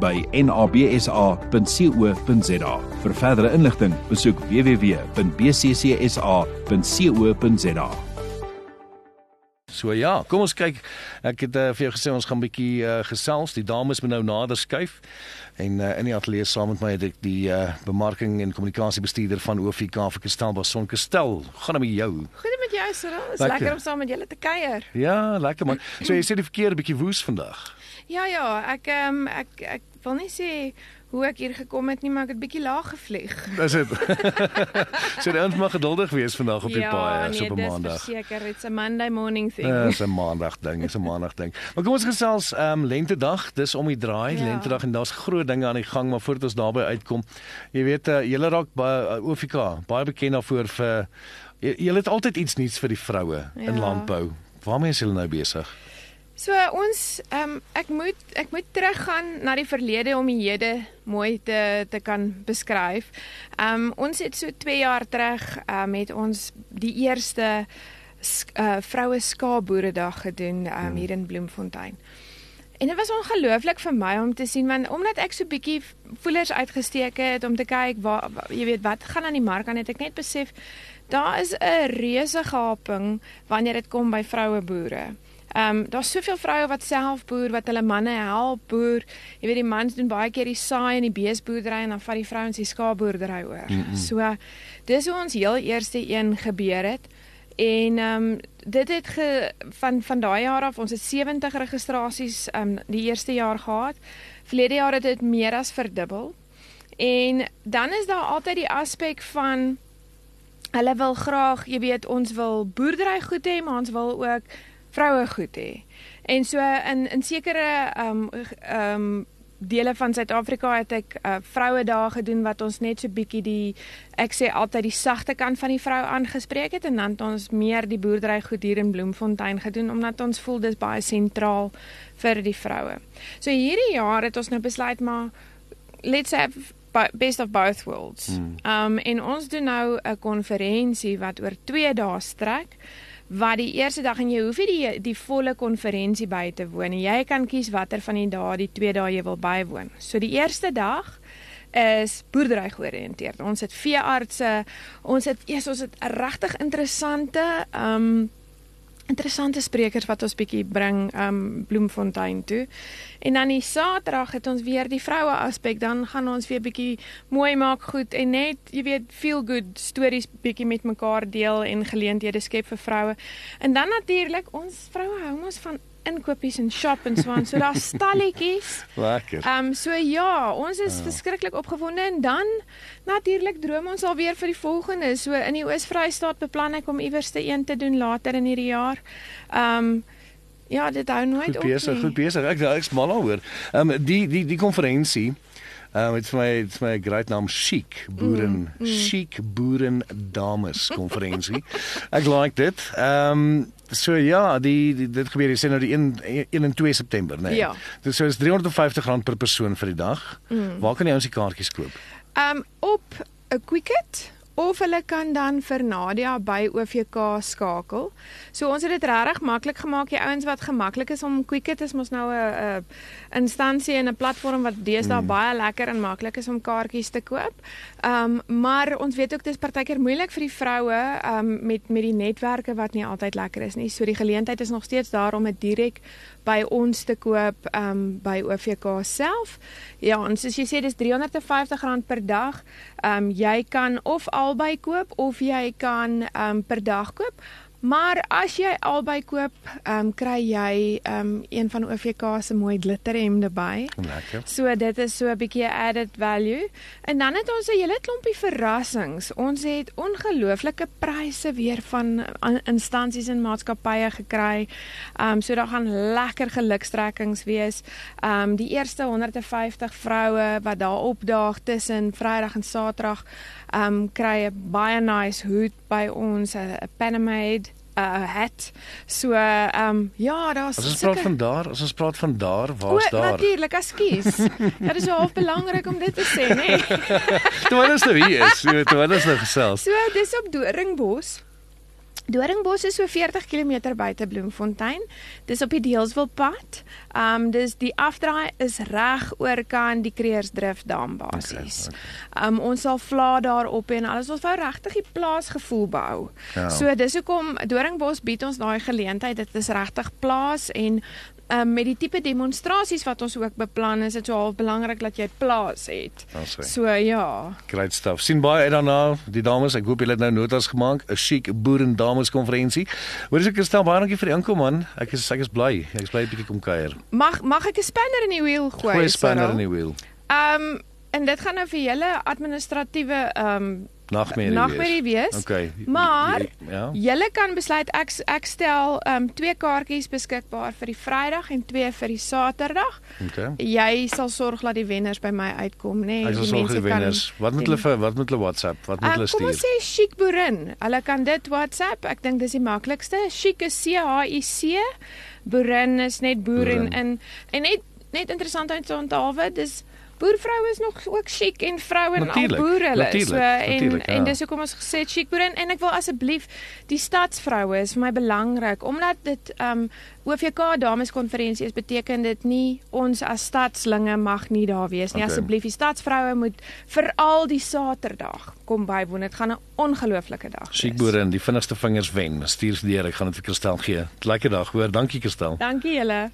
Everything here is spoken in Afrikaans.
by nabsa.co.za. Vir verdere inligting, besoek www.bccsa.co.za. So ja, kom ons kyk. Ek het uh, vir jou gesê ons gaan 'n bietjie uh, gesels. Die dames moet nou nader skuif. En uh, in die ateljee saam met my het ek die uh, bemarking en kommunikasiebestuurder van OFK vir Kestelbas Son Kestel. Gaan dan met jou. Goed met jou, Cyril. Dit is lekker. lekker om saam met julle te kuier. Ja, lekker man. So jy sê die verkeer 'n bietjie woes vandag. Ja ja, ek ehm um, ek ek wil nie sê hoe ek hier gekom het nie, maar ek het bietjie laag gevlieg. Dis dit. so jy moet maar geduldig wees vandag op die ja, paai nee, so op 'n maandag. Ja, seker, dit's 'n Monday morning thing. Dis 'n maandag ding, dis 'n maandag ding. Maar kom ons gesels ehm um, lentedag, dis om die draai, ja. lentedag en daar's groot dinge aan die gang, maar voordat ons daarby uitkom, jy weet uh, julle raak baie uh, OFK, baie bekend daarvoor vir julle het altyd iets nuuts vir die vroue ja. in landbou. Waarmee is julle nou besig? So ons ehm um, ek moet ek moet teruggaan na die verlede om die hede mooi te te kan beskryf. Ehm um, ons het so 2 jaar terug ehm um, met ons die eerste uh, vroue skaapboeredag gedoen um, hier in Bloemfontein. En dit was ongelooflik vir my om te sien want omdat ek so bietjie voelers uitgesteek het om te kyk waar jy weet wat gaan aan die mark aan het ek net besef daar is 'n reuse gaping wanneer dit kom by vroue boere. Ehm um, daar's soveel vroue wat self boer, wat hulle manne help boer. Jy weet die mans doen baie keer die saai en die beesboerdery en dan vat die vrouens die skaapboerdery oor. Mm -mm. So dis hoe ons heel eerste een gebeur het. En ehm um, dit het ge, van van daai jaar af ons het 70 registrasies ehm um, die eerste jaar gehad. Verlede jaar het dit meer as verdubbel. En dan is daar altyd die aspek van hulle wil graag, jy weet, ons wil boerdery goed hê, maar ons wil ook vroue goed hê. En so in in sekere ehm um, ehm um, dele van Suid-Afrika het ek uh, vroue dae gedoen wat ons net so bietjie die ek sê altyd die sagte kant van die vrou aangespreek het en dan het ons meer die boerdery goed hier in Bloemfontein gedoen omdat ons voel dis baie sentraal vir die vroue. So hierdie jaar het ons nou besluit maar let's have best of both worlds. Hmm. Ehm um, en ons doen nou 'n konferensie wat oor 2 dae strek wat die eerste dag en jy hoef nie die die volle konferensie by te woon nie. Jy kan kies watter van die dae, die twee dae jy wil bywoon. So die eerste dag is boerdery georiënteerd. Ons het veeartse, ons het eers ons het regtig interessante um interessante sprekers wat ons bietjie bring um Bloemfontein toe. En dan die Saterdag het ons weer die vroue aspek, dan gaan ons weer bietjie mooi maak goed en net, jy weet, feel good stories bietjie met mekaar deel en geleenthede skep vir vroue. En dan natuurlik ons vroue hou ons van inkopies en shop en so aan. So daar's stalletjies. Lekker. Ehm um, so ja, ons is ja. verskriklik opgewonde en dan natuurlik droom ons alweer vir die volgende. So in die Oos-Vrystaat beplan ek om iewers te een te doen later in hierdie jaar. Ehm um, Ja, dit hou nooit goed op. Goed besig, goed besig. Ek ek's mal daaroor. Ehm um, die die die konferensie Ehm um, dit's my dit's my great naam Chic Boeren mm, mm. Chic Boeren Dames konferensie. ek like dit. Ehm um, so ja, die, die dit gebeur is nou die 1 1 en 2 September, né? Nee. Ja. Dit so is R350 per persoon vir die dag. Mm. Waar kan jy ons die kaartjies koop? Ehm um, op 'n Quicket of hulle kan dan vir Nadia by OVK skakel. So ons het dit regtig maklik gemaak. Die ouens wat gemaklik is om Quicket is mos nou 'n 'n instansie en 'n platform wat deesdae mm. baie lekker en maklik is om kaartjies te koop. Ehm um, maar ons weet ook dis partykeer moeilik vir die vroue ehm um, met met die netwerke wat nie altyd lekker is nie. So die geleentheid is nog steeds daar om dit direk by ons te koop um by OVK self. Ja, en soos jy sê dis R350 per dag. Um jy kan of albei koop of jy kan um per dag koop. Maar as jy albei koop, ehm um, kry jy ehm um, een van OVK se mooi glitterhemde by. Lekker. So dit is so 'n bietjie added value. En dan het ons 'n hele klompie verrassings. Ons het ongelooflike pryse weer van instansies en maatskappye gekry. Ehm um, so daar gaan lekker gelukstrekkings wees. Ehm um, die eerste 150 vroue wat daar opdaag tussen Vrydag en Saterdag ehm um, kry 'n baie nice hoed by ons, 'n Panamade uh het. So ehm um, ja, daar's As ons praat van daar, as ons praat van daar, waar's daar? Natuurlik, ekskuus. Dit is wel belangrik om dit te sê, nê. Nee. Wat is nou hier is, weet, wat is nou gesels? So dis op Doringbos. Doringbos is so 40 km buite Bloemfontein. Dis op die Deelswilpad. Um dis die afdraai is reg oor kan die Kreersdrift dam basies. Okay, okay. Um ons sal vla daarop en alles ons wou regtig die plaasgevoel bou. Ja. So dis hoekom Doringbos bied ons daai geleentheid. Dit is regtig plaas en um, met die tipe demonstrasies wat ons ook beplan is dit so half belangrik dat jy plaas het. So ja. Great stuff. Sien baie uit daarna. Die dames, ek hoop julle het nou notas gemaak. 'n Chic boer en dames konferensie. Hoor as ek stel baie dankie vir die inkom man. Ek is ek is bly. Ek is bly 'n bietjie kom kuier. Mag mag ek 'n spanner in die wiel gooi? Gooi 'n spanner in die wiel. Ehm um, en dit gaan nou vir julle administratiewe ehm um, nagmerrie wees. Nagmerrie wees. Okay. Maar ja. Julle kan besluit ek ek stel ehm um, twee kaartjies beskikbaar vir die Vrydag en twee vir die Saterdag. Okay. Jy sal sorg dat die wenners by my uitkom, nê? Nee, die mense die kan Wat moet hulle vir wat moet hulle WhatsApp? Wat moet uh, hulle stuur? Kom ons sê Chic Boerin. Hulle kan dit WhatsApp. Ek dink dis die maklikste. Chic is C H I C. Boerin is net boer en en net net interessant om te onthou, dis boervroue is nog ook chic en vroue en al boere hulle. so en ja. en dis hoekom ons gesê chic boere en ek wil asseblief die stadsvroue is vir my belangrik omdat dit um OVK dames konferensie is beteken dit nie ons as stadslinge mag nie daar wees nie. Okay. asseblief die stadsvroue moet veral die Saterdag kom bywoon. Dit gaan 'n ongelooflike dag chic boere en die vinnigste vingers wen. Stuur deur ek gaan dit vir Kristel gee. Lekker dag hoor. Dankie Kristel. Dankie julle